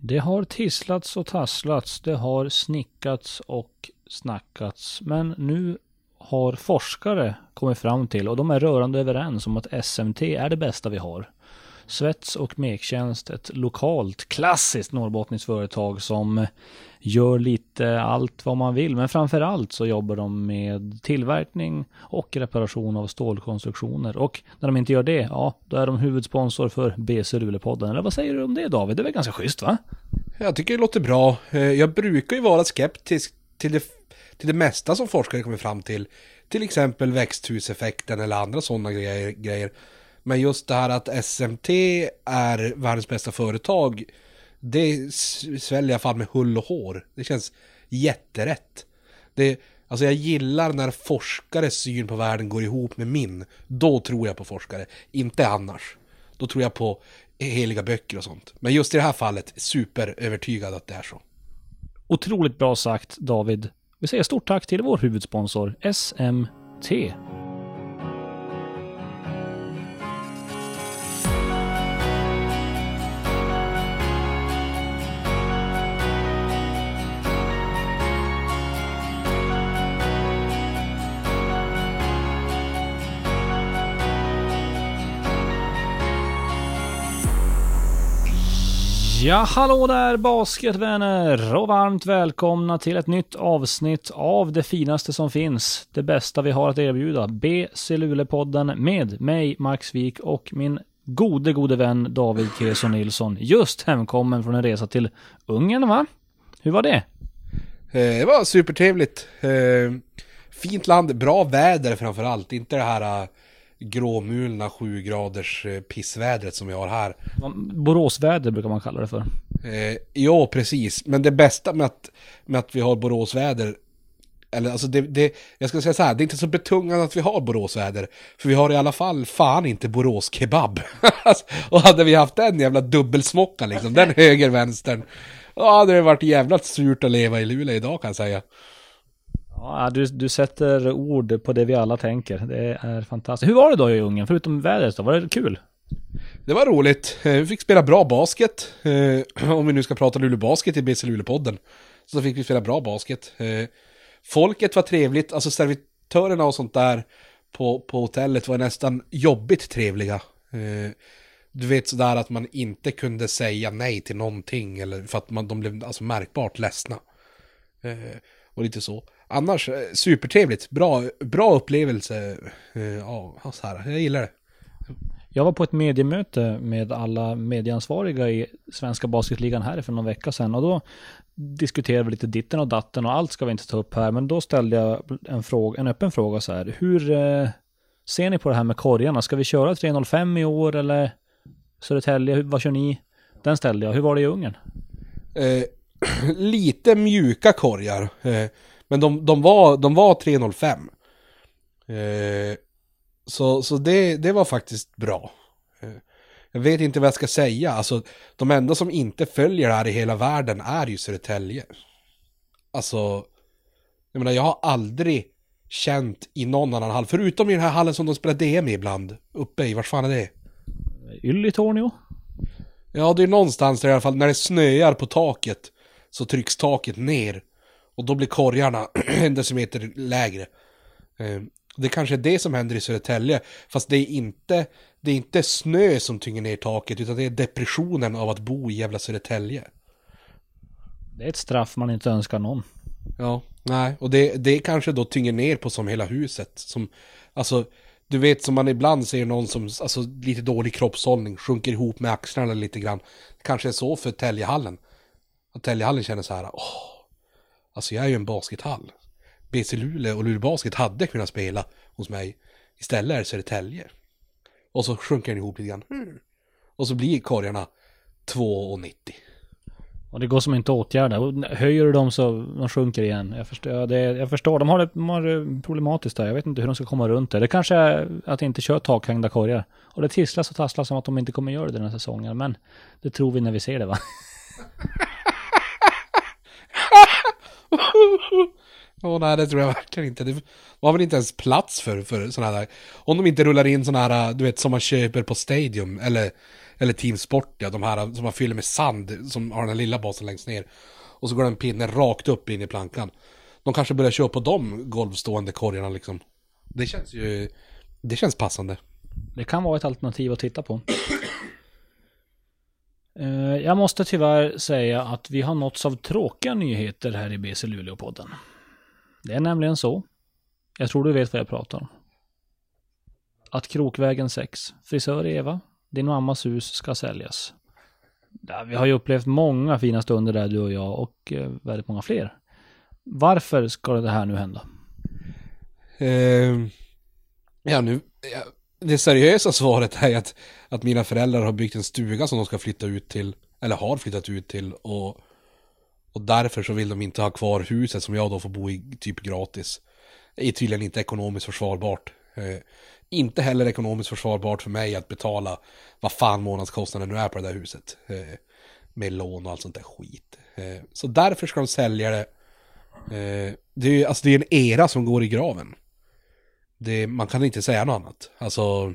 Det har tisslats och tasslats, det har snickats och snackats. Men nu har forskare kommit fram till, och de är rörande överens om att SMT är det bästa vi har. Svets och Mektjänst, ett lokalt klassiskt norrbottniskt företag som gör lite allt vad man vill. Men framför allt så jobbar de med tillverkning och reparation av stålkonstruktioner. Och när de inte gör det, ja, då är de huvudsponsor för BC Rulepodden. Eller vad säger du om det David? Det är väl ganska schysst va? Jag tycker det låter bra. Eh, jag brukar ju vara skeptisk till det, till det mesta som forskare kommer fram till. Till exempel växthuseffekten eller andra sådana grejer. Men just det här att SMT är världens bästa företag, det sväljer jag fan med hull och hår. Det känns jätterätt. Det, alltså jag gillar när forskares syn på världen går ihop med min. Då tror jag på forskare, inte annars. Då tror jag på heliga böcker och sånt. Men just i det här fallet, superövertygad att det är så. Otroligt bra sagt David. Vi säger stort tack till vår huvudsponsor SMT. Ja, hallå där basketvänner och varmt välkomna till ett nytt avsnitt av det finaste som finns. Det bästa vi har att erbjuda. BC Luleå-podden med mig, Max Wik och min gode, gode vän David Kirson Nilsson. Just hemkommen från en resa till Ungern, va? Hur var det? Eh, det var supertrevligt. Eh, fint land, bra väder framför allt. Inte det här eh, gråmulna sju graders eh, pissvädret som vi har här. Boråsväder brukar man kalla det för. Eh, ja, precis. Men det bästa med att, med att vi har Boråsväder, eller alltså det, det, jag ska säga så här, det är inte så betungande att vi har Boråsväder. För vi har i alla fall fan inte Borås-kebab. och hade vi haft den jävla dubbelsmockan liksom, den höger-vänstern. Då hade det varit jävligt surt att leva i Luleå idag kan jag säga. Ja, du, du sätter ord på det vi alla tänker. Det är fantastiskt. Hur var det då i Ungern? Förutom vädret då? Var det kul? Det var roligt. Eh, vi fick spela bra basket. Eh, om vi nu ska prata Luleå Basket i BC Luleå-podden. Så fick vi spela bra basket. Eh, folket var trevligt, alltså servitörerna och sånt där på, på hotellet var nästan jobbigt trevliga. Du vet sådär att man inte kunde säga nej till någonting eller för att man, de blev alltså märkbart ledsna. Och lite så. Annars, eh, supertrevligt. Bra, bra upplevelse. Eh, Ja, så här. jag gillar det. Jag var på ett mediemöte med alla medieansvariga i Svenska Basketligan här för någon vecka sedan och då diskuterade vi lite ditten och datten och allt ska vi inte ta upp här men då ställde jag en, fråga, en öppen fråga så här. Hur eh, ser ni på det här med korgarna? Ska vi köra 305 i år eller Södertälje? Vad kör ni? Den ställde jag. Hur var det i Ungern? eh, lite mjuka korgar. Eh, men de, de, var, de var 305. Eh, så så det, det var faktiskt bra. Eh, jag vet inte vad jag ska säga. Alltså, de enda som inte följer det här i hela världen är ju Södertälje. Alltså, jag menar jag har aldrig känt i någon annan hall, förutom i den här hallen som de spelar DM i ibland. Uppe i, vart fan är det? Ylitornio? Ja, det är någonstans där i alla fall, när det snöar på taket så trycks taket ner. Och då blir korgarna en decimeter lägre. Eh, Det kanske är det som händer i Södertälje, fast det är inte, det är inte snö som tynger ner taket, utan det är depressionen av att bo i jävla Södertälje. Det är ett straff man inte önskar någon. Ja, nej, och det, det kanske då tynger ner på som hela huset. Som, alltså, du vet som man ibland ser någon som, alltså lite dålig kroppshållning, sjunker ihop med axlarna lite grann. Kanske är så för Täljehallen. Att Täljehallen känner så här, åh, alltså jag är ju en baskethall. BC Luleå och Luleå Basket hade kunnat spela hos mig. Istället är det Södertälje. Och så sjunker den ihop lite grann. Hmm. Och så blir korgarna 2,90. Och det går som inte att åtgärda. Och Höjer du dem så de sjunker igen. Jag förstår, ja, det, jag förstår. De har, det, de har det problematiskt där. Jag vet inte hur de ska komma runt det. Det kanske är att inte köra takhängda korgar. Och det tisslas och tasslas som att de inte kommer göra det den här säsongen. Men det tror vi när vi ser det va? Ja, nej, det tror jag verkligen inte. Det var väl inte ens plats för, för sådana här, om de inte rullar in sådana här, du vet, som man köper på Stadium, eller, eller Team Sport, ja, de här som man fyller med sand, som har den här lilla basen längst ner. Och så går den pinnen rakt upp in i plankan. De kanske börjar köra på de golvstående korgarna liksom. Det känns ju, det känns passande. Det kan vara ett alternativ att titta på. Eh, jag måste tyvärr säga att vi har nåtts av tråkiga nyheter här i BC Luleå-podden. Det är nämligen så, jag tror du vet vad jag pratar om. Att Krokvägen 6, frisör Eva, din mammas hus ska säljas. Ja, vi har ju upplevt många fina stunder där du och jag och eh, väldigt många fler. Varför ska det här nu hända? Eh, ja, nu, ja, det seriösa svaret är att, att mina föräldrar har byggt en stuga som de ska flytta ut till, eller har flyttat ut till, och, och därför så vill de inte ha kvar huset som jag då får bo i typ gratis. Det är tydligen inte ekonomiskt försvarbart. Eh, inte heller ekonomiskt försvarbart för mig att betala vad fan månadskostnaden nu är på det där huset. Eh, med lån och allt sånt där skit. Eh, så därför ska de sälja det. Eh, det är ju alltså det är en era som går i graven. Det, man kan inte säga något annat. Alltså,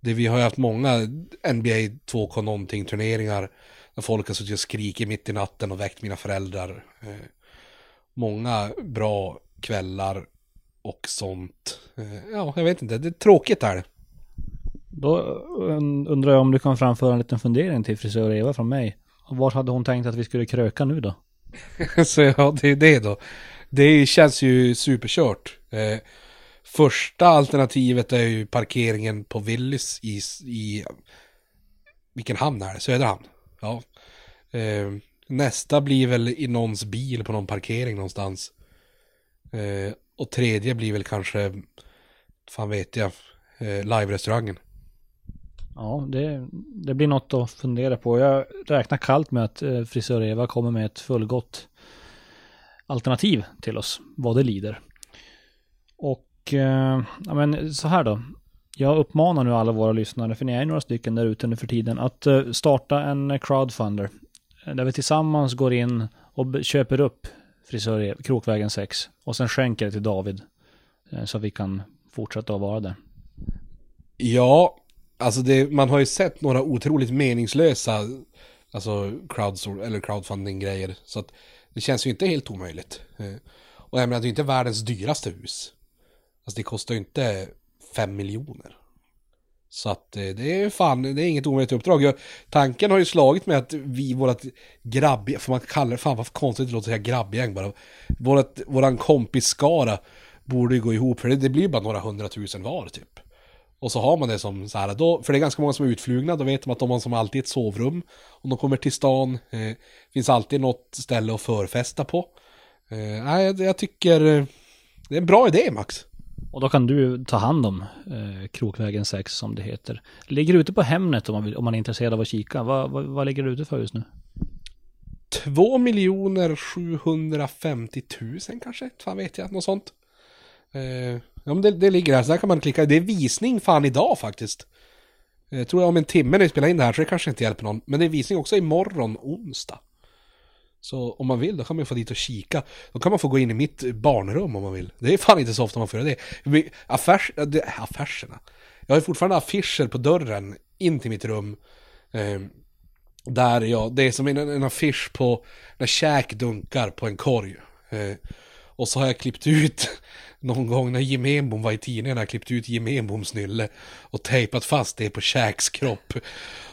det, vi har ju haft många NBA 2K någonting turneringar där folk har suttit och skrikit mitt i natten och väckt mina föräldrar. Eh, många bra kvällar och sånt. Eh, ja, jag vet inte, det är tråkigt är det. Då und- undrar jag om du kan framföra en liten fundering till frisör Eva från mig. Vart hade hon tänkt att vi skulle kröka nu då? Så ja, det är det då. Det känns ju superkört. Eh, första alternativet är ju parkeringen på Willys i, i vilken hamn är det? Söderhamn? Ja. Eh, nästa blir väl i någons bil på någon parkering någonstans. Eh, och tredje blir väl kanske, fan vet jag, eh, live-restaurangen. Ja, det, det blir något att fundera på. Jag räknar kallt med att eh, frisör Eva kommer med ett fullgott alternativ till oss, vad det lider. Och eh, ja, men så här då. Jag uppmanar nu alla våra lyssnare, för ni är några stycken där ute nu för tiden, att eh, starta en crowdfunder. Eh, där vi tillsammans går in och köper upp frisör Krokvägen 6 och sen skänker det till David. Eh, så att vi kan fortsätta att vara där. Ja, alltså det, man har ju sett några otroligt meningslösa alltså crowdsor- eller crowdfunding-grejer. Så att det känns ju inte helt omöjligt. Och jag menar, det är ju inte världens dyraste hus. Alltså det kostar ju inte fem miljoner. Så att eh, det är fan, det är inget omöjligt uppdrag. Jag, tanken har ju slagit mig att vi, vårat grabb, För man kallar det, fan vad konstigt det låter att säga grabbgäng bara. Vårat, våran kompisskara borde ju gå ihop, för det, det blir ju bara några hundratusen var typ. Och så har man det som så här, då, för det är ganska många som är utflugna, då vet de att de har som alltid ett sovrum. Om de kommer till stan, eh, finns alltid något ställe att förfesta på. Eh, nej, jag, jag tycker eh, det är en bra idé Max. Och då kan du ta hand om eh, Krokvägen 6 som det heter. Ligger ute på Hemnet om man, vill, om man är intresserad av att kika. Vad, vad, vad ligger det ute för just nu? 2 miljoner 750 000 kanske, fan vet jag, något sånt. Eh, ja men det, det ligger här, så där kan man klicka. Det är visning fan idag faktiskt. Jag tror jag om en timme när vi spelar in det här så det kanske inte hjälper någon. Men det är visning också imorgon onsdag. Så om man vill då kan man få dit och kika. Då kan man få gå in i mitt barnrum om man vill. Det är fan inte så ofta man får göra det. Affärs, det affärserna. Jag har fortfarande affischer på dörren in till mitt rum. Eh, där jag, det är som en, en affisch på när käk dunkar på en korg. Eh, och så har jag klippt ut någon gång när Jim Enbom var i tidningen, har jag klippt ut Jim Enboms nylle och tejpat fast det på Shacks kropp.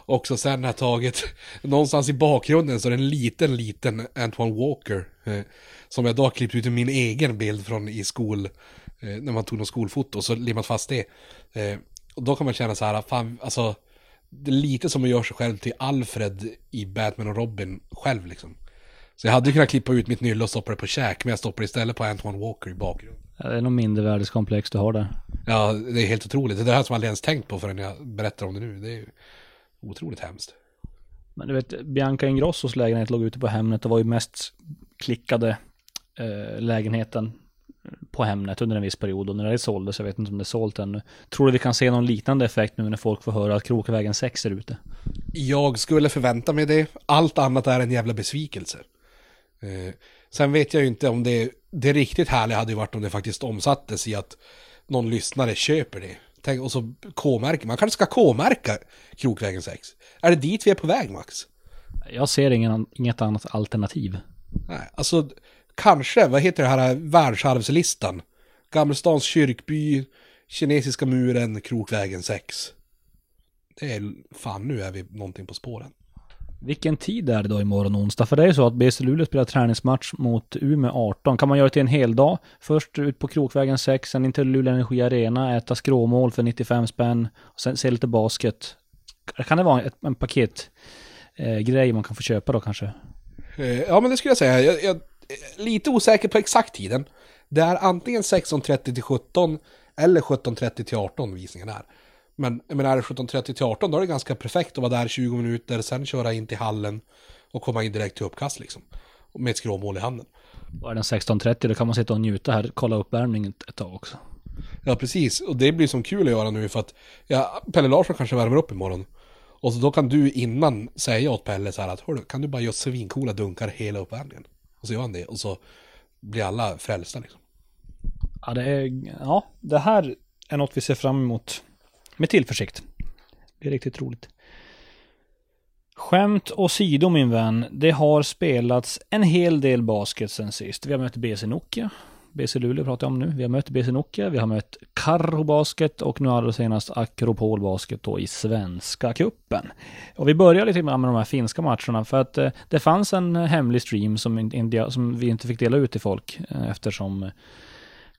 Och så sen har jag tagit, någonstans i bakgrunden så är det en liten, liten Antoine Walker. Eh, som jag då har klippt ut i min egen bild från i skol, eh, när man tog någon skolfoto, så limmat fast det. Eh, och då kan man känna så här, fan, alltså, det är lite som att göra sig själv till Alfred i Batman och Robin själv liksom. Så jag hade ju kunnat klippa ut mitt nylle och stoppa det på käk, men jag stoppar istället på Antoine Walker i bakgrunden. Ja, Det är nog mindre värdeskomplex du har där. Ja, det är helt otroligt. Det är det här som jag aldrig ens tänkt på förrän jag berättar om det nu. Det är ju otroligt hemskt. Men du vet, Bianca Ingrossos lägenhet låg ute på Hemnet och var ju mest klickade eh, lägenheten på Hemnet under en viss period. Och när det såldes, jag vet inte om det är sålt ännu. Tror du vi kan se någon liknande effekt nu när folk får höra att Krokvägen 6 är ute? Jag skulle förvänta mig det. Allt annat är en jävla besvikelse. Eh, sen vet jag ju inte om det, det riktigt härliga hade ju varit om det faktiskt omsattes i att någon lyssnare köper det. Tänk, och så K-märker, man kanske ska K-märka Krokvägen 6. Är det dit vi är på väg Max? Jag ser ingen, inget annat alternativ. Nej, alltså kanske, vad heter det här världsarvslistan? Gammelstans kyrkby, Kinesiska muren, Krokvägen 6. Det är, fan nu är vi någonting på spåren. Vilken tid är det då imorgon onsdag? För det är ju så att BC Luleå spelar träningsmatch mot Umeå 18. Kan man göra det till en hel dag? Först ut på Krokvägen 6, sen in till Luleå Energi Arena, äta skråmål för 95 spänn, och sen se lite basket. Kan det vara ett, en paket eh, grej man kan få köpa då kanske? Eh, ja men det skulle jag säga. Jag, jag är lite osäker på exakt tiden. Det är antingen 16.30 till 17 eller 17.30 till 18 visningen är. Men jag menar, är det 17.30 till 18 då är det ganska perfekt att vara där 20 minuter, sen köra in till hallen och komma in direkt till uppkast liksom. Med ett skråmål i handen. Och är den 16.30 då kan man sitta och njuta här, kolla uppvärmningen ett tag också. Ja, precis. Och det blir som kul att göra nu för att ja, Pelle Larsson kanske värmer upp imorgon. Och så då kan du innan säga åt Pelle så här att Hörru, kan du bara göra svincoola dunkar hela uppvärmningen? Och så gör han det och så blir alla frälsta liksom. Ja, det är, ja, det här är något vi ser fram emot med tillförsikt. Det är riktigt roligt. Skämt åsido min vän, det har spelats en hel del basket sen sist. Vi har mött BC Nokia, BC Luleå pratar jag om nu. Vi har mött BC Nokia, vi har mött Karro Basket och nu allra senast Akropol Basket då i Svenska Kuppen. Och vi börjar lite med de här finska matcherna för att eh, det fanns en eh, hemlig stream som, som vi inte fick dela ut till folk eh, eftersom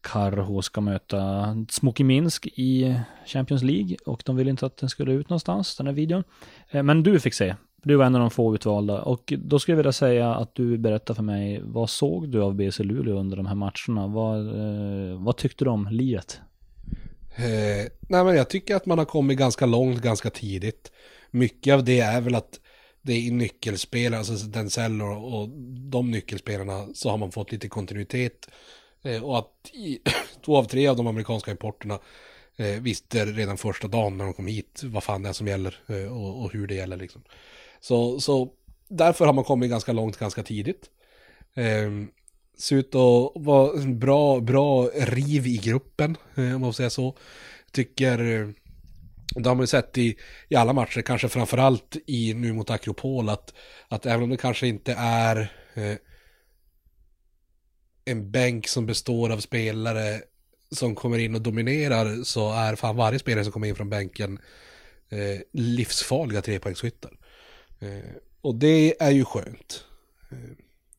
Karho ska möta Smoky Minsk i Champions League och de ville inte att den skulle ut någonstans, den här videon. Eh, men du fick se. Du var en av de få utvalda och då skulle jag vilja säga att du berättar för mig, vad såg du av BC Luleå under de här matcherna? Vad, eh, vad tyckte du om livet? Eh, nej men jag tycker att man har kommit ganska långt ganska tidigt. Mycket av det är väl att det är i nyckelspelare, alltså Denzel och, och de nyckelspelarna så har man fått lite kontinuitet Eh, och att i, två av tre av de amerikanska importerna eh, visste redan första dagen när de kom hit vad fan det är som gäller eh, och, och, hur det gäller liksom. Så, så därför har man kommit ganska långt ganska tidigt. Eh, ser ut att vara en bra, bra riv i gruppen, eh, om man får säga så. Tycker, eh, det har man ju sett i, i alla matcher, kanske framförallt i nu mot Akropol, att, att även om det kanske inte är eh, en bänk som består av spelare som kommer in och dominerar så är fan varje spelare som kommer in från bänken eh, livsfarliga trepoängsskyttar. Eh, och det är ju skönt. Eh,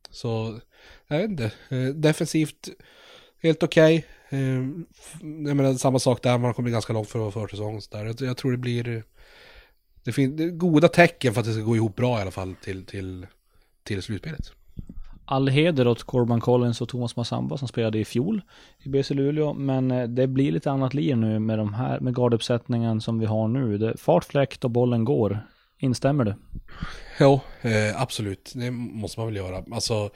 så, jag vet inte, eh, defensivt helt okej. Okay. Eh, jag menar samma sak där, man har kommit ganska långt för att vara försäsong. Jag, jag tror det blir, det finns goda tecken för att det ska gå ihop bra i alla fall till, till, till slutspelet all heder åt Corban Collins och Thomas Massamba som spelade i fjol i BC Luleå. Men eh, det blir lite annat liv nu med de här, med garduppsättningen som vi har nu. Det, fart, fläkt och bollen går. Instämmer du? Ja, eh, absolut. Det måste man väl göra. Alltså,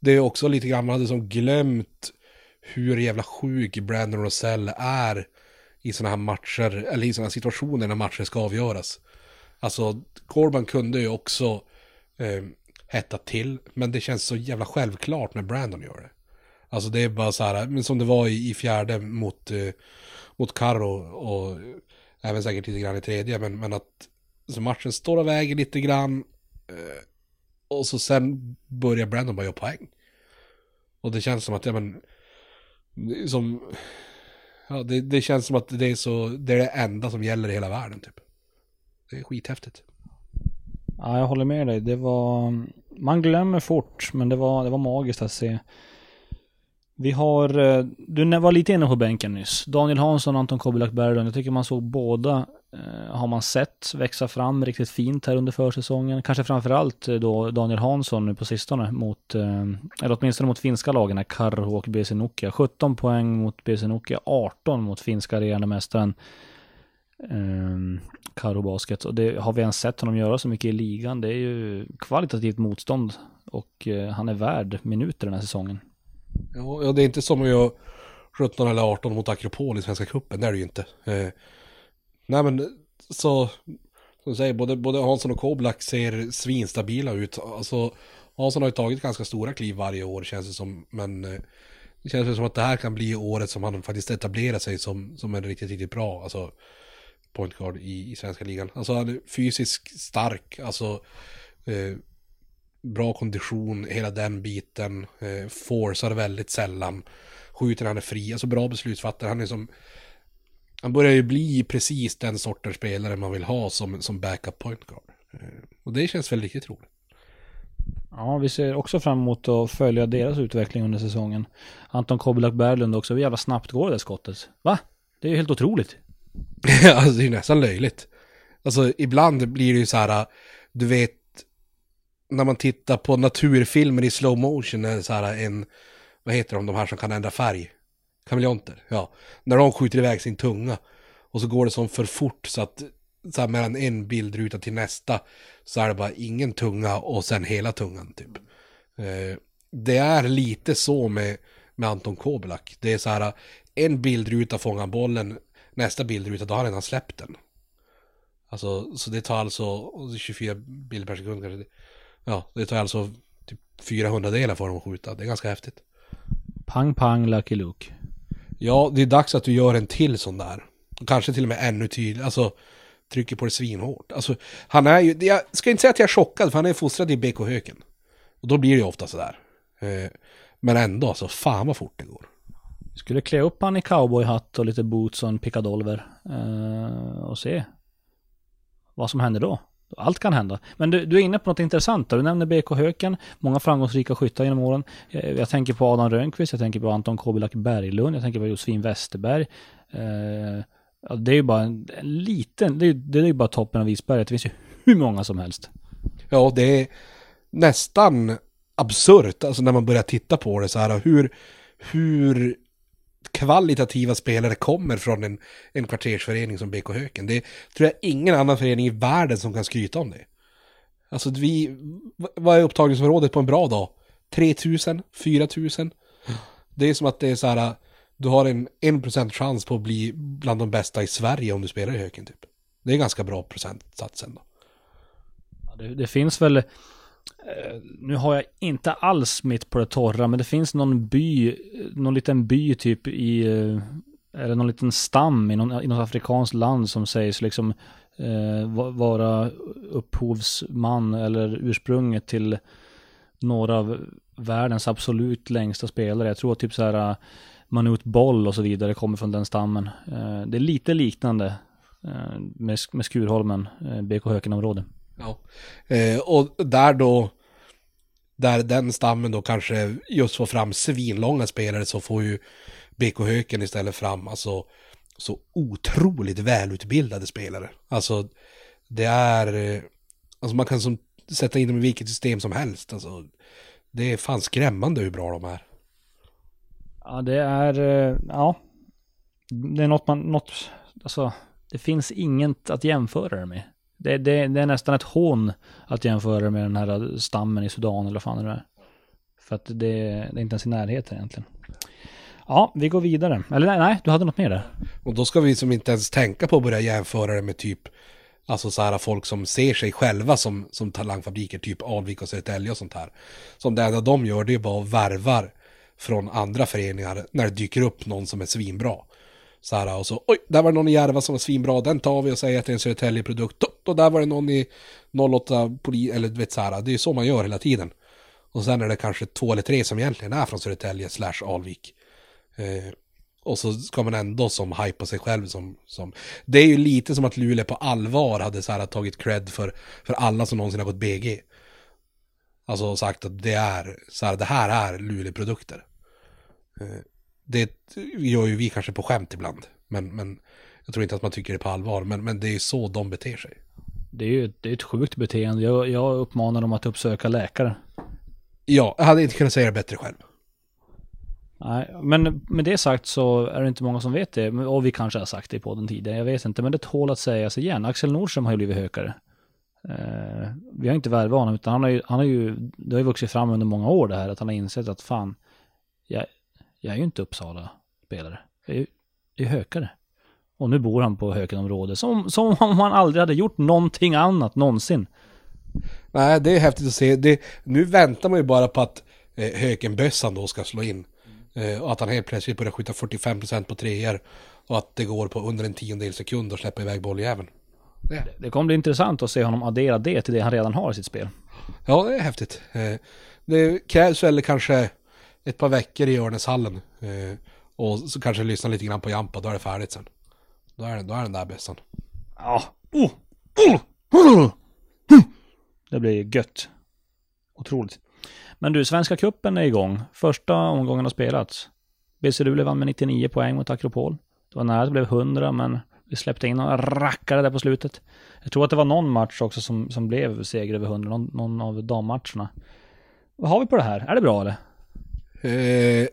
det är också lite grann, man hade som glömt hur jävla sjuk Brandon Rosell är i sådana här matcher, eller i sådana här situationer när matcher ska avgöras. Alltså, Corban kunde ju också eh, hetta till. Men det känns så jävla självklart när Brandon gör det. Alltså det är bara så här, men som det var i, i fjärde mot, eh, mot Carro och eh, även säkert lite grann i tredje. Men, men att så matchen står och väger lite grann. Eh, och så sen börjar Brandon bara göra poäng. Och det känns som att, ja men, som, ja det, det känns som att det är så, det är det enda som gäller i hela världen typ. Det är skithäftigt. Ja, jag håller med dig. Det var... Man glömmer fort, men det var, det var magiskt att se. Vi har... Eh, du var lite inne på bänken nyss. Daniel Hansson och Anton Kobilak Berglund. Jag tycker man såg båda, eh, har man sett, växa fram riktigt fint här under försäsongen. Kanske framförallt eh, då Daniel Hansson nu på sistone mot, eh, eller åtminstone mot finska lagen, Karho och BC Nokia. 17 poäng mot BC Nokia, 18 mot finska regerande mästaren Ehm, Karo Basket. Och det har vi ens sett honom göra så mycket i ligan. Det är ju kvalitativt motstånd och eh, han är värd minuter den här säsongen. Ja, det är inte som att göra 17 eller 18 mot Akropol i Svenska Cupen, det är det ju inte. Eh, nej men, så, som du säger, både, både Hansson och Koblak ser svinstabila ut. Alltså, Hansson har ju tagit ganska stora kliv varje år känns det som. Men eh, det känns som att det här kan bli året som han faktiskt etablerar sig som, som en riktigt, riktigt bra alltså, point guard i, i svenska ligan. Alltså han är fysiskt stark, alltså eh, bra kondition, hela den biten. Eh, forcear väldigt sällan. Skjuter när han är fri, alltså bra beslutsfattare. Han är som... Han börjar ju bli precis den sortens spelare man vill ha som, som backup point guard. Eh, och det känns väl riktigt roligt. Ja, vi ser också fram emot att följa deras utveckling under säsongen. Anton Kobelak Berglund också, hur jävla snabbt går det där skottet? Va? Det är ju helt otroligt. alltså det är ju nästan löjligt. Alltså ibland blir det ju så här, äh, du vet, när man tittar på naturfilmer i slow motion, är det så här äh, en, vad heter de, de här som kan ändra färg? Kameleonter, ja. När de skjuter iväg sin tunga. Och så går det som för fort så att så här, mellan en bildruta till nästa så är det bara ingen tunga och sen hela tungan typ. Eh, det är lite så med, med Anton Kobelak. Det är så här, äh, en bildruta fångar bollen, nästa bildruta då har han redan släppt den. Alltså, så det tar alltså 24 bilder per sekund kanske. Ja, det tar alltså typ 400 delar för dem att skjuta. Det är ganska häftigt. Pang pang Lucky Luke. Ja, det är dags att du gör en till sån där. Kanske till och med ännu tydligare. Alltså, trycker på det svinhårt. Alltså, han är ju, jag ska inte säga att jag är chockad, för han är fostrad i BK Höken. Och då blir det ju ofta sådär. Eh, men ändå, alltså, fan vad fort det går. Skulle klä upp han i cowboyhatt och lite boots och en pickadolver. Eh, och se vad som händer då. Allt kan hända. Men du, du är inne på något intressant. Du nämner BK Höken, många framgångsrika skyttar genom åren. Jag, jag tänker på Adam Rönnqvist, jag tänker på Anton Kobilak Berglund, jag tänker på Josefin Westerberg. Eh, ja, det är ju bara en, en liten, det är, det är ju bara toppen av isberget. Det finns ju hur många som helst. Ja, det är nästan absurt, alltså när man börjar titta på det så här, hur, hur kvalitativa spelare kommer från en, en kvartersförening som BK Höken. Det tror jag ingen annan förening i världen som kan skryta om det. Alltså vi, vad är upptagningsområdet på en bra dag? 3000? 4000? Det är som att det är så här, du har en 1% chans på att bli bland de bästa i Sverige om du spelar i Höken typ. Det är ganska bra procentsats ändå. Ja, det, det finns väl Eh, nu har jag inte alls mitt på det torra, men det finns någon by, någon liten by typ i, eh, eller någon liten stam i, någon, i något afrikanskt land som sägs liksom eh, vara upphovsman eller ursprunget till några av världens absolut längsta spelare. Jag tror typ så här eh, Manut Boll och så vidare kommer från den stammen. Eh, det är lite liknande eh, med, med Skurholmen, BK Höken-området. Ja, eh, och där då där den stammen då kanske just får fram svinlånga spelare så får ju BK Höken istället fram alltså så otroligt välutbildade spelare. Alltså det är, eh, alltså man kan som sätta in dem i vilket system som helst. Alltså det är fan skrämmande hur bra de är. Ja det är, eh, ja. Det är något man, något, alltså det finns inget att jämföra det med. Det, det, det, är nästan ett hån att jämföra med den här stammen i Sudan eller vad fan det är. För att det, det är inte ens i närheten egentligen. Ja, vi går vidare. Eller nej, nej, du hade något mer där. Och då ska vi som inte ens tänka på att börja jämföra det med typ Alltså så här folk som ser sig själva som, som talangfabriker, typ Alvik och Södertälje och sånt här. Som det enda de gör det är bara att värvar från andra föreningar när det dyker upp någon som är svinbra. Så här, och så, oj, där var det någon i Järva som var svinbra, den tar vi och säger att det är en Södertälje-produkt. Och där var det någon i 08 poli, eller du vet så här, det är ju så man gör hela tiden. Och sen är det kanske två eller tre som egentligen är från Södertälje slash Alvik. Eh, och så ska man ändå som hypa sig själv som, som... Det är ju lite som att Luleå på allvar hade så här tagit cred för, för alla som någonsin har gått BG. Alltså sagt att det är, så här, det här är Luleå-produkter. Eh, det gör ju vi kanske på skämt ibland. Men, men jag tror inte att man tycker det på allvar. Men, men det är så de beter sig. Det är ju det är ett sjukt beteende. Jag, jag uppmanar dem att uppsöka läkare. Ja, jag hade inte kunnat säga det bättre själv. Nej, men med det sagt så är det inte många som vet det. Och vi kanske har sagt det på den tidigare, jag vet inte. Men det tål att sägas igen. Axel Nordström har ju blivit hökare. Uh, vi har inte värvat honom, utan han har ju, han har ju, det har ju vuxit fram under många år det här, att han har insett att fan, jag, jag är ju inte Uppsala-spelare. Jag är ju hökare. Och nu bor han på Hökenområdet som, som om han aldrig hade gjort någonting annat någonsin. Nej, det är häftigt att se. Det, nu väntar man ju bara på att eh, Hökenbössan då ska slå in. Eh, och att han helt plötsligt börjar skjuta 45% på treor. Och att det går på under en tiondel sekund att släppa iväg bolljäveln. Det. det kommer bli intressant att se honom addera det till det han redan har i sitt spel. Ja, det är häftigt. Eh, det krävs väl kanske ett par veckor i Örnäshallen. Eh, och så kanske lyssna lite grann på Jampa, då är det färdigt sen. Då är, då är den där bössan. Ja. Oh. Oh. Det blir gött. Otroligt. Men du, Svenska Kuppen är igång. Första omgången har spelats. BC Luleå vann med 99 poäng mot Akropol. Det var nära det blev 100, men vi släppte in några rackare där på slutet. Jag tror att det var någon match också som, som blev seger över 100, någon, någon av dammatcherna. Vad har vi på det här? Är det bra eller? Eh,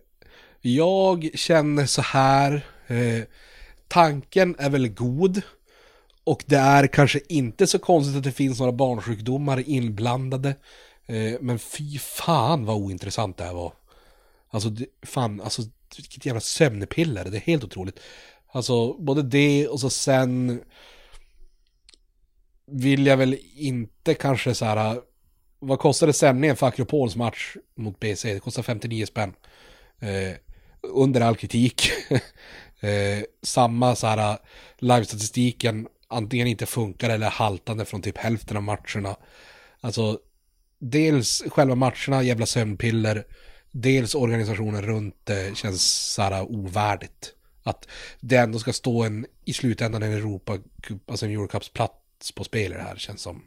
jag känner så här. Eh, tanken är väl god. Och det är kanske inte så konstigt att det finns några barnsjukdomar inblandade. Eh, men fy fan vad ointressant det här var. Alltså, det, fan, alltså vilket jävla sömnpiller. Det är helt otroligt. Alltså, både det och så sen vill jag väl inte kanske så här, vad kostade sändningen för Akropols match mot BC? Det kostade 59 spänn. Eh, under all kritik. eh, samma så här, eh, live-statistiken, antingen inte funkar eller haltande från typ hälften av matcherna. Alltså, dels själva matcherna, jävla sömnpiller, dels organisationen runt det känns så här eh, ovärdigt. Att det ändå ska stå en, i slutändan en Europa, alltså en Eurocups plats på spel i det här känns som.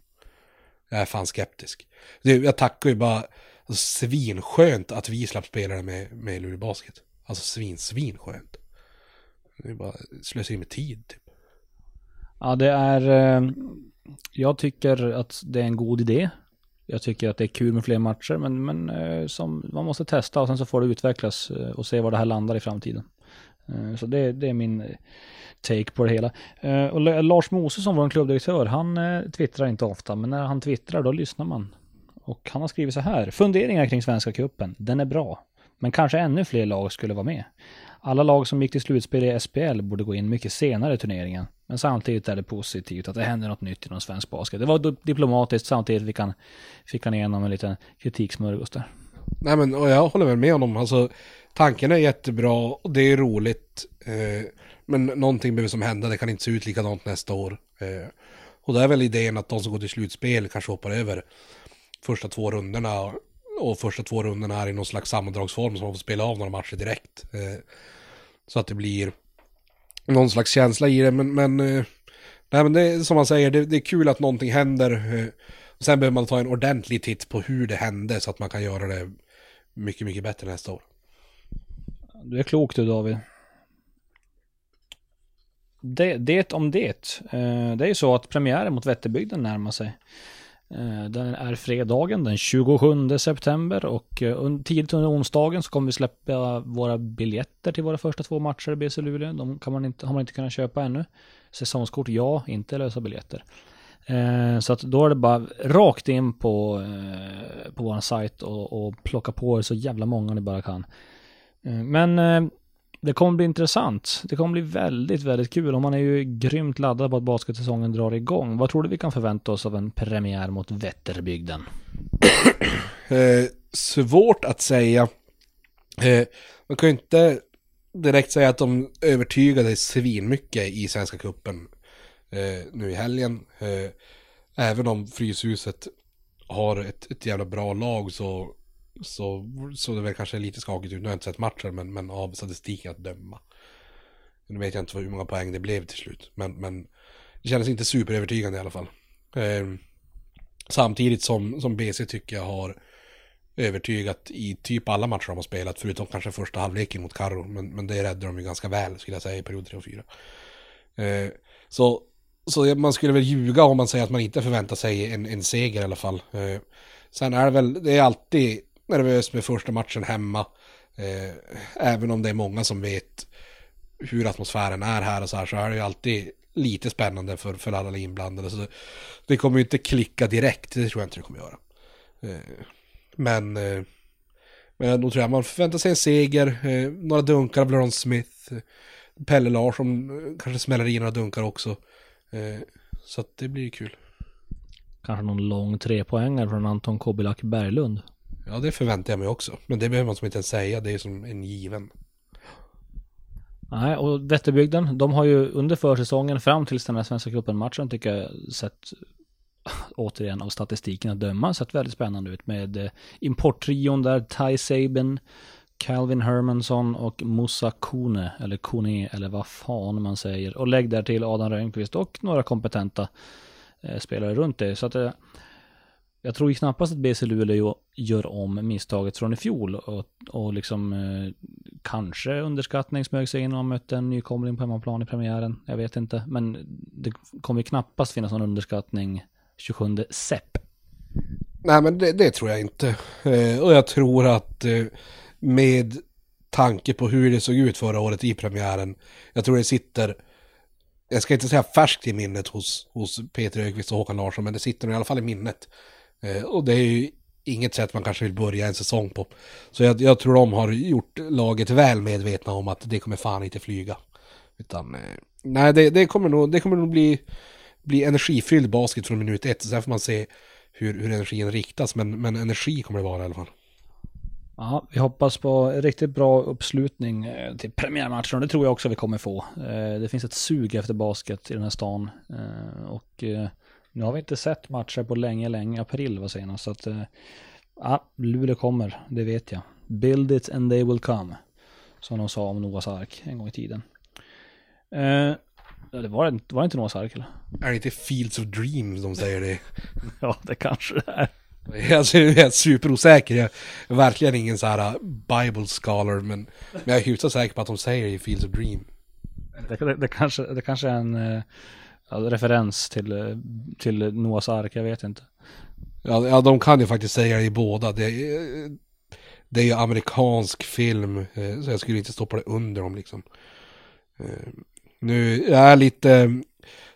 Jag är fan skeptisk. Jag tackar ju bara, alltså, svinskönt att vi slapp spela med, med Luleå Basket. Alltså svin, svinskönt. Det är bara slösa med tid typ. Ja, det är... Eh, jag tycker att det är en god idé. Jag tycker att det är kul med fler matcher, men, men eh, som, man måste testa och sen så får det utvecklas eh, och se var det här landar i framtiden. Eh, så det, det är min eh, take på det hela. Eh, och Lars Mose som vår klubbdirektör, han twittrar inte ofta, men när han twittrar då lyssnar man. Och han har skrivit så här, funderingar kring Svenska Cupen, den är bra, men kanske ännu fler lag skulle vara med. Alla lag som gick till slutspel i SPL borde gå in mycket senare i turneringen. Men samtidigt är det positivt att det händer något nytt inom svensk basket. Det var diplomatiskt, samtidigt fick han, fick han igenom en liten kritiksmörgås där. Nej men, och jag håller väl med honom. Alltså, tanken är jättebra och det är roligt. Eh, men någonting behöver som hända, det kan inte se ut likadant nästa år. Eh, och det är väl idén att de som går till slutspel kanske hoppar över första två rundorna. Och första två rundorna är i någon slags sammandragsform som man får spela av några matcher direkt. Eh, så att det blir någon slags känsla i det, men, men, eh, nej, men det är som man säger, det, det är kul att någonting händer. Eh, sen behöver man ta en ordentlig titt på hur det hände så att man kan göra det mycket, mycket bättre nästa år. Du är klok du David. Det, det om det. Eh, det är ju så att premiären mot Vätterbygden närmar sig. Eh, den är fredagen den 27 september och eh, tidigt under onsdagen så kommer vi släppa våra biljetter till våra första två matcher i BC Luleå. De kan man inte, har man inte kunnat köpa ännu. Säsongskort, ja, inte lösa biljetter. Så att då är det bara rakt in på, på vår sajt och, och plocka på er så jävla många ni bara kan. Eh, men eh, det kommer bli intressant. Det kommer bli väldigt, väldigt kul och man är ju grymt laddad på att basketsäsongen drar igång. Vad tror du vi kan förvänta oss av en premiär mot Vätterbygden? eh, svårt att säga. Eh, man kan ju inte direkt säga att de övertygade svinmycket i Svenska Kuppen eh, nu i helgen. Eh, även om Fryshuset har ett, ett jävla bra lag så så såg det väl kanske lite skakigt ut. Nu har jag inte sett matchen men, men av statistiken att döma. Nu vet jag inte hur många poäng det blev till slut. Men, men det kändes inte superövertygande i alla fall. Eh, samtidigt som, som BC tycker jag har övertygat i typ alla matcher de har spelat. Förutom kanske första halvleken mot Karro, Men, men det räddade de ju ganska väl skulle jag säga i period 3 och 4. Eh, så, så man skulle väl ljuga om man säger att man inte förväntar sig en, en seger i alla fall. Eh, sen är det väl, det är alltid nervös med första matchen hemma. Eh, även om det är många som vet hur atmosfären är här och så här så är det ju alltid lite spännande för, för alla inblandade. Så det, det kommer ju inte klicka direkt, det tror jag inte det kommer göra. Eh, men, eh, men då tror jag man förväntar sig en seger, eh, några dunkar av Laron Smith, Pelle Larsson eh, kanske smäller i några dunkar också. Eh, så att det blir kul. Kanske någon lång trepoängare från Anton Kobilak Berglund. Ja, det förväntar jag mig också. Men det behöver man som inte ens säga, det är som en given. Nej, och Vätterbygden, de har ju under försäsongen fram tills den här Svenska cupen-matchen tycker jag sett återigen av statistiken att döma sett väldigt spännande ut med eh, importtrion där, Ty Sabin, Calvin Hermansson och Musa Kone, eller Kone, eller vad fan man säger. Och lägg där till Adam Rönnqvist och några kompetenta eh, spelare runt det. Så att eh, jag tror ju knappast att BC Luleå gör om misstaget från i fjol och, och liksom eh, kanske underskattning smög sig in och mötte en nykomling på hemmaplan i premiären. Jag vet inte, men det kommer knappast finnas någon underskattning 27 sepp. Nej, men det, det tror jag inte. Eh, och jag tror att eh, med tanke på hur det såg ut förra året i premiären, jag tror det sitter jag ska inte säga färskt i minnet hos, hos Peter Ökvist och Håkan Larsson, men det sitter i alla fall i minnet. Eh, och det är ju inget sätt man kanske vill börja en säsong på. Så jag, jag, tror de har gjort laget väl medvetna om att det kommer fan inte flyga. Utan, eh, nej det, det, kommer nog, det kommer nog bli, bli energifylld basket från minut ett. Sen får man se hur, hur energin riktas, men, men energi kommer det vara i alla fall. Ja, vi hoppas på riktigt bra uppslutning eh, till premiärmatchen och det tror jag också vi kommer få. Det finns ett sug efter basket i den här stan och nu har vi inte sett matcher på länge, länge. April var senast. Så att, eh, ja, Luleå kommer, det vet jag. Build it and they will come. Som de sa om Noahs ark en gång i tiden. Eh, det var, var det inte Noahs ark eller? Är det inte Fields of Dreams de säger det? ja, det kanske det är. Alltså, jag är superosäker. Jag är verkligen ingen så här uh, Bible scholar, men, men jag är hyfsat säker på att de säger i Fields of Dream. Det, det, det, kanske, det kanske är en alltså, referens till, eh, till Noahs ark, jag vet inte. Ja, ja, de kan ju faktiskt säga det i båda. Det, eh, det är ju amerikansk film, eh, så jag skulle inte stoppa det under dem liksom. Nu, jag är lite,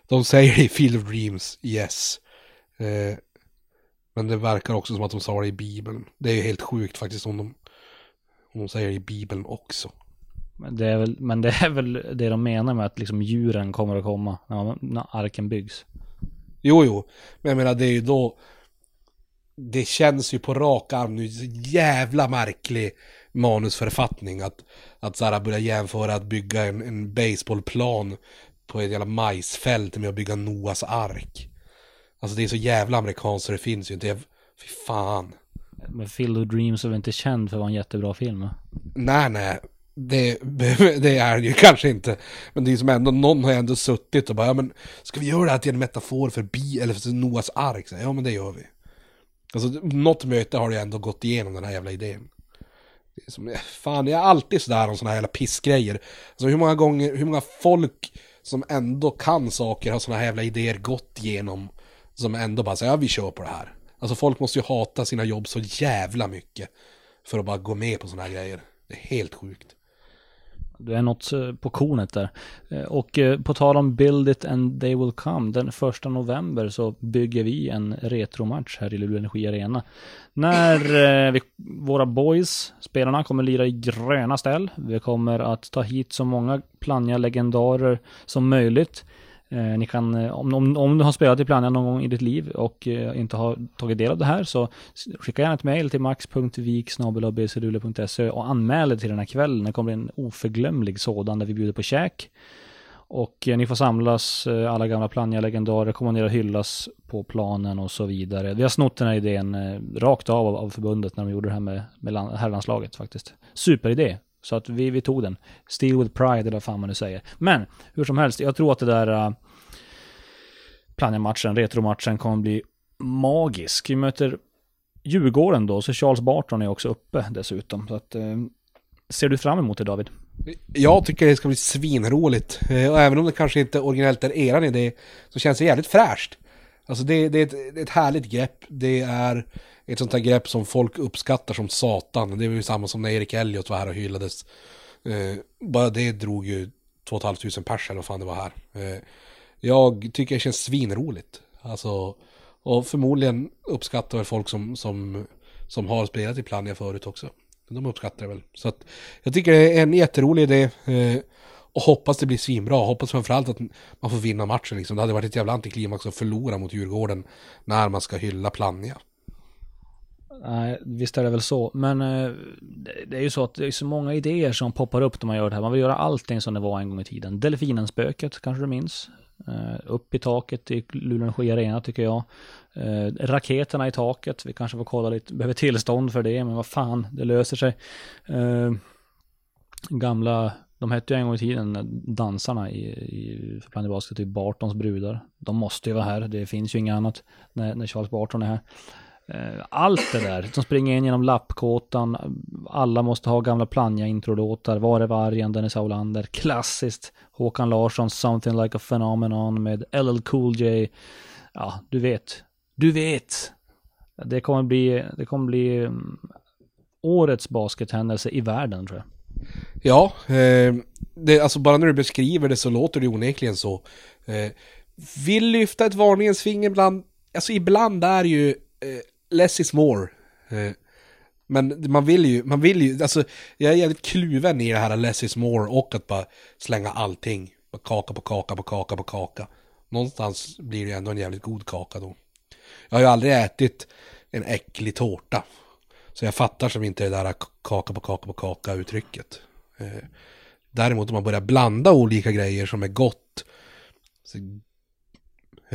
de säger i Field of Dreams, yes. Men det verkar också som att de sa det i Bibeln. Det är ju helt sjukt faktiskt om de, om de säger det i Bibeln också. Men det, är väl, men det är väl det de menar med att liksom djuren kommer att komma när, när arken byggs. Jo, jo. Men jag menar det är ju då... Det känns ju på rak arm nu jävla märklig manusförfattning att, att så här börja jämföra att bygga en, en baseballplan på ett jävla majsfält med att bygga Noas ark. Alltså det är så jävla amerikanskt så det finns ju inte. Fy fan. Men Field of Dreams är väl inte känd för att vara en jättebra film? Nej, nej. Det, det är det ju kanske inte. Men det är som ändå, någon har ändå suttit och bara, ja men ska vi göra det här till en metafor för bi, eller för Noas ark? Så, ja men det gör vi. Alltså något möte har det ändå gått igenom den här jävla idén. Det är som, fan, jag är alltid sådär om sådana här jävla pissgrejer. Alltså hur många gånger, hur många folk som ändå kan saker har sådana här jävla idéer gått igenom. Som ändå bara säger, ja vi kör på det här. Alltså folk måste ju hata sina jobb så jävla mycket. För att bara gå med på sådana här grejer. Det är helt sjukt. Det är något eh, på kornet där. Eh, och eh, på tal om Build It and They Will Come, den första november så bygger vi en retromatch här i Luleå Energi Arena. När vi, våra boys, spelarna, kommer lira i gröna ställ. Vi kommer att ta hit så många planja legendarer som möjligt. Eh, ni kan, eh, om, om, om, du har spelat i Plannja någon gång i ditt liv och eh, inte har tagit del av det här så skicka gärna ett mejl till max.vik.bcdule.se e och anmäl dig till den här kvällen. Det kommer bli en oförglömlig sådan där vi bjuder på käk. Och eh, ni får samlas, eh, alla gamla Plannja-legendarer kommer ner och hyllas på planen och så vidare. Vi har snott den här idén eh, rakt av, av förbundet när de gjorde det här med, med herrlandslaget faktiskt. Superidé, så att vi, vi tog den. Steel with pride eller vad fan man nu säger. Men hur som helst, jag tror att det där uh, Plannja-matchen, retromatchen kommer bli magisk. Vi möter Djurgården då, så Charles Barton är också uppe dessutom. Så att, eh, ser du fram emot det David? Jag tycker det ska bli svinroligt. Eh, och även om det kanske inte originellt är eran idé, så känns det jävligt fräscht. Alltså det, det, är ett, det är ett härligt grepp. Det är ett sånt här grepp som folk uppskattar som satan. Det är ju samma som när Erik Elliot var här och hyllades. Eh, bara det drog ju 2 500 pers eller vad fan det var här. Eh, jag tycker det känns svinroligt. Alltså, och förmodligen uppskattar väl folk som, som, som har spelat i Plannja förut också. De uppskattar det väl. Så att jag tycker det är en jätterolig idé. Eh, Och hoppas det blir svinbra. Hoppas framförallt att man får vinna matchen liksom. Det hade varit ett jävla antiklimax att förlora mot Djurgården när man ska hylla Plannja. Nej, visst är det väl så. Men eh, det är ju så att det är så många idéer som poppar upp när man gör det här. Man vill göra allting som det var en gång i tiden. Delfinenspöket kanske du minns? Uh, upp i taket i Luleå Energi Arena tycker jag. Uh, raketerna i taket, vi kanske får kolla lite, behöver tillstånd för det, men vad fan, det löser sig. Uh, gamla, de hette ju en gång i tiden dansarna i, i Planet Basket, typ Bartons brudar. De måste ju vara här, det finns ju inget annat när, när Charles Barton är här. Eh, allt det där, de springer in genom lappkåtan, alla måste ha gamla Plannja-introlåtar, Var är vargen, Dennis Aulander, klassiskt, Håkan Larsson, Something Like a Phenomenon med LL Cool J. Ja, du vet, du vet. Det kommer bli, det kommer bli mm, årets baskethändelse i världen tror jag. Ja, eh, det, alltså bara när du beskriver det så låter det onekligen så. Eh, vill lyfta ett varningens finger ibland, alltså ibland är ju eh, less is more. Eh, men man vill ju, man vill ju, alltså jag är jävligt kluven i det här less is more och att bara slänga allting. Kaka på kaka på kaka på kaka. Någonstans blir det ändå en jävligt god kaka då. Jag har ju aldrig ätit en äcklig tårta. Så jag fattar som inte det där kaka på kaka på kaka uttrycket. Eh, däremot om man börjar blanda olika grejer som är gott. Så,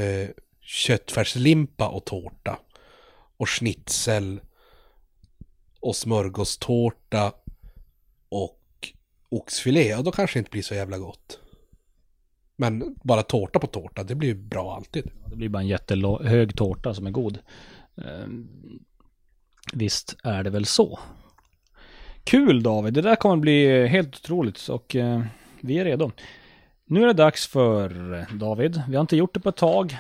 eh, köttfärslimpa och tårta och schnitzel och smörgåstårta och oxfilé, ja då kanske det inte blir så jävla gott. Men bara tårta på tårta, det blir ju bra alltid. Det blir bara en jättehög tårta som är god. Ehm, visst är det väl så. Kul David, det där kommer bli helt otroligt och eh, vi är redo. Nu är det dags för David, vi har inte gjort det på ett tag.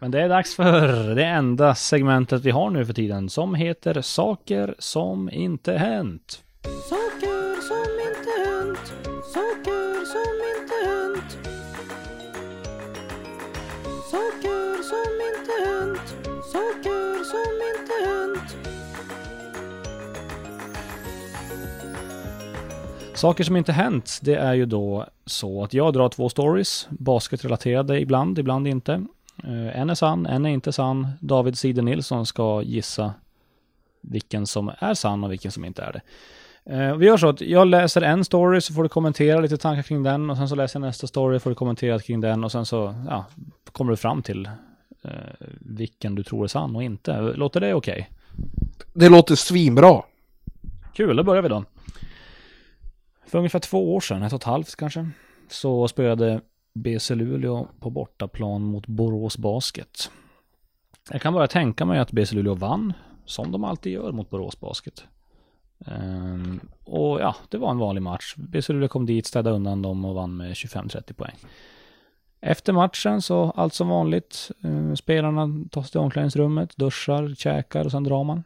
Men det är dags för det enda segmentet vi har nu för tiden som heter Saker som inte hänt. Saker som inte hänt. Saker som inte hänt. Saker som inte hänt. Saker som inte hänt. Saker som inte hänt, det är ju då så att jag drar två stories, basketrelaterade ibland, ibland inte. Uh, en är sann, en är inte sann. David Side Nilsson ska gissa vilken som är sann och vilken som inte är det. Uh, vi gör så att jag läser en story så får du kommentera lite tankar kring den och sen så läser jag nästa story får du kommentera kring den och sen så ja, kommer du fram till uh, vilken du tror är sann och inte. Låter det okej? Okay? Det låter svinbra. Kul, då börjar vi då. För ungefär två år sedan, ett och ett halvt kanske, så spelade BC Luleå på bortaplan mot Borås Basket. Jag kan bara tänka mig att BC Luleå vann, som de alltid gör mot Borås Basket. Um, och ja, det var en vanlig match. BC Luleå kom dit, städade undan dem och vann med 25-30 poäng. Efter matchen så allt som vanligt. Uh, spelarna tar sig till omklädningsrummet, duschar, käkar och sen drar man.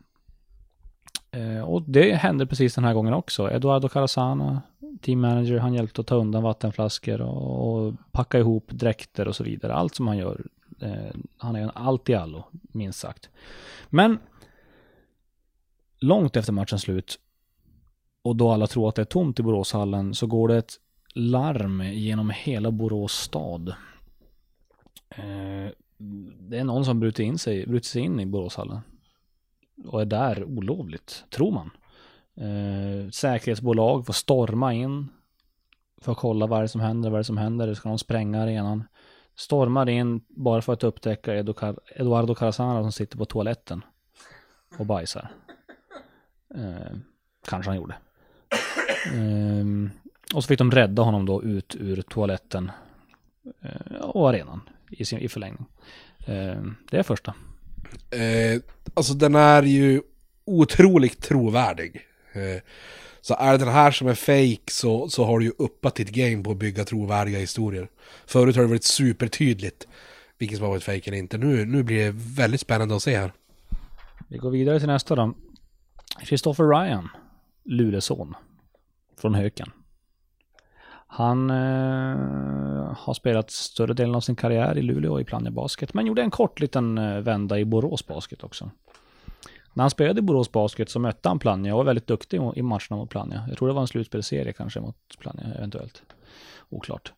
Eh, och det hände precis den här gången också. Eduardo Carasana, team manager, han hjälpte att ta undan vattenflaskor och, och packa ihop dräkter och så vidare. Allt som han gör. Eh, han är en allt i allo, minst sagt. Men långt efter matchens slut och då alla tror att det är tomt i Boråshallen så går det ett larm genom hela Borås stad. Eh, det är någon som brutit in sig, brutit sig in i Boråshallen och är där olovligt, tror man. Eh, säkerhetsbolag får storma in för att kolla vad det är som händer, vad det är som händer. Ska de spränga arenan? Stormar in bara för att upptäcka Eduardo Carazana som sitter på toaletten och bajsar. Eh, kanske han gjorde. Eh, och så fick de rädda honom då ut ur toaletten eh, och arenan i, sin, i förlängning. Eh, det är första. Eh, alltså den är ju otroligt trovärdig. Eh, så är det den här som är fake så, så har du ju uppat ditt game på att bygga trovärdiga historier. Förut har det varit supertydligt vilken som har varit fake eller inte. Nu, nu blir det väldigt spännande att se här. Vi går vidare till nästa då. Christopher Ryan, Luleåson från Höken. Han eh, har spelat större delen av sin karriär i Luleå i Plannja Basket, men gjorde en kort liten eh, vända i Borås Basket också. När han spelade i Borås Basket så mötte han Plannja och var väldigt duktig i matcherna mot Plannja. Jag tror det var en slutspelserie kanske mot Plannja eventuellt. Oklart.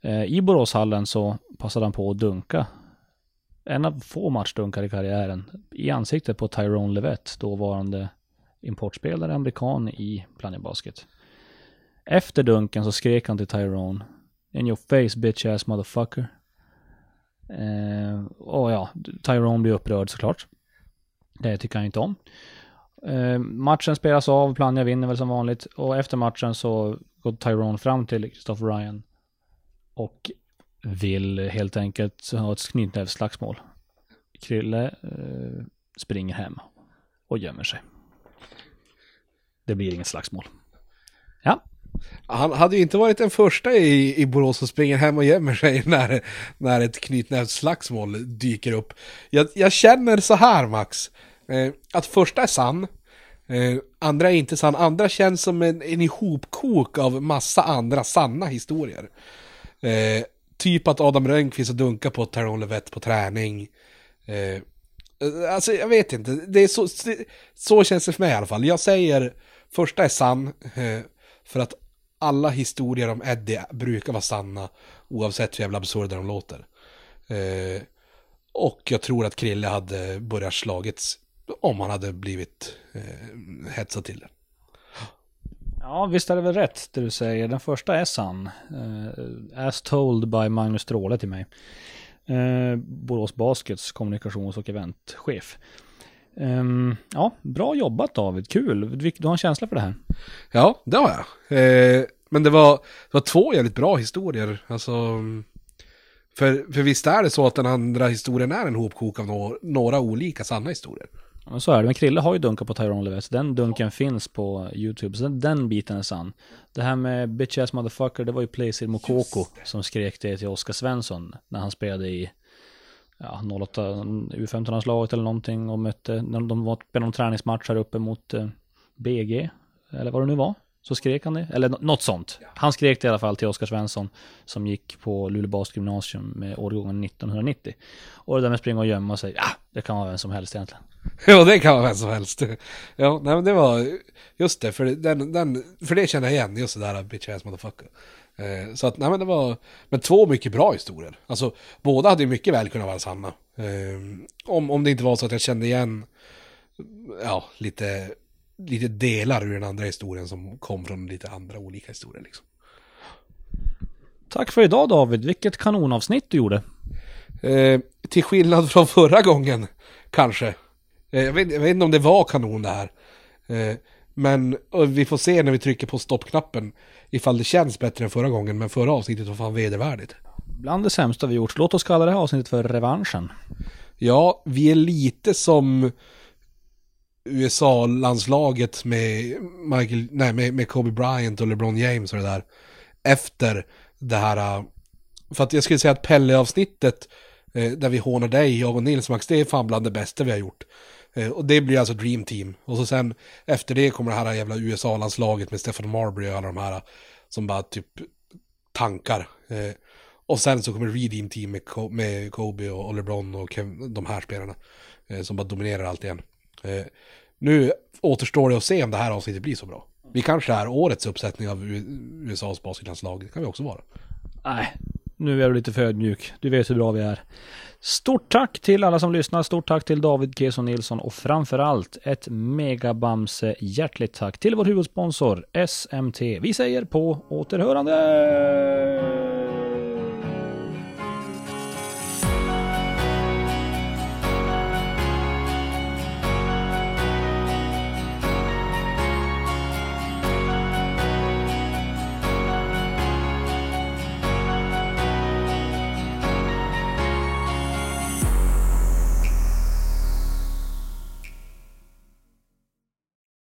Eh, I Boråshallen så passade han på att dunka. En av få matchdunkar i karriären. I ansiktet på Tyrone Levett, dåvarande importspelare, amerikan i Plannja Basket. Efter dunken så skrek han till Tyrone. In your face bitch ass motherfucker. Eh, och ja, Tyrone blir upprörd såklart. Det tycker han inte om. Eh, matchen spelas av, Plannja vinner väl som vanligt. Och efter matchen så går Tyrone fram till Christopher Ryan. Och vill helt enkelt ha ett knytnävsslagsmål. Krille eh, springer hem och gömmer sig. Det blir inget slagsmål. Ja, han hade ju inte varit den första i, i Borås som springer hem och gömmer sig när, när ett knytnävsslagsmål dyker upp. Jag, jag känner så här Max, eh, att första är sann, eh, andra är inte sann, andra känns som en, en ihopkok av massa andra sanna historier. Eh, typ att Adam Rönnqvist har dunkat på Tyrone Levett på träning. Eh, alltså jag vet inte, det är så, så känns det för mig i alla fall. Jag säger första är sann, eh, för att alla historier om Eddie brukar vara sanna oavsett hur jävla absurda de låter. Eh, och jag tror att Krille hade börjat slagits om han hade blivit eh, hetsad till det. Ja, visst är det väl rätt det du säger. Den första är sann. Eh, as told by Magnus Stråle till mig. Eh, Borås Baskets kommunikations och eventchef. Um, ja, bra jobbat David. Kul. Du, du har en känsla för det här. Ja, det har jag. Eh, men det var, det var två jävligt bra historier. Alltså, för, för visst är det så att den andra historien är en hopkok av no några olika sanna historier. Ja, så är det. Men Krille har ju dunkat på Tyrone Levett. Den dunken finns på YouTube. Så den, den biten är sann. Det här med bitch ass motherfucker, det var ju Placer Mokoko som skrek det till Oskar Svensson när han spelade i ja, 08 U15-landslaget eller någonting och mötte, när de var på någon träningsmatch här uppe mot eh, BG, eller vad det nu var. Så skrek han det, eller nå- något sånt. Han skrek det i alla fall till Oskar Svensson som gick på Luleå gymnasium med årgången 1990. Och det där med springa och gömma sig, ja, det kan vara vem som helst egentligen. Ja, det kan vara vem som helst. Ja, nej men det var, just det, för, den, den, för det känner jag igen, just det där bitch ass motherfucker. Eh, så att, nej men det var, men två mycket bra historier. Alltså, båda hade ju mycket väl kunnat vara sanna. Eh, om, om det inte var så att jag kände igen, ja, lite, lite delar ur den andra historien som kom från lite andra olika historier liksom. Tack för idag David, vilket kanonavsnitt du gjorde. Eh, till skillnad från förra gången, kanske. Eh, jag, vet, jag vet inte om det var kanon det här. Eh, men vi får se när vi trycker på stoppknappen ifall det känns bättre än förra gången. Men förra avsnittet var fan vedervärdigt. Bland det sämsta vi gjort, låt oss kalla det här avsnittet för revanschen. Ja, vi är lite som USA-landslaget med, Michael, nej, med, med Kobe Bryant och LeBron James och det där. Efter det här, äh, för att jag skulle säga att Pelle-avsnittet, eh, där vi hånar dig, jag och Nils Max, det är fan bland det bästa vi har gjort. Eh, och det blir alltså Dream Team. Och så sen, efter det kommer det här jävla USA-landslaget med Stefan Marbury och alla de här, eh, som bara typ tankar. Eh, och sen så kommer Redeem Team med, Kobe och LeBron och Kev- de här spelarna. Som bara dominerar allt igen. Nu återstår det att se om det här avsnittet blir så bra. Vi kanske är årets uppsättning av USAs basketlandslag. Det kan vi också vara. Nej, nu är du lite för ödmjuk. Du vet hur bra vi är. Stort tack till alla som lyssnar. Stort tack till David Keson Nilsson och framförallt ett megabamse hjärtligt tack till vår huvudsponsor SMT. Vi säger på återhörande!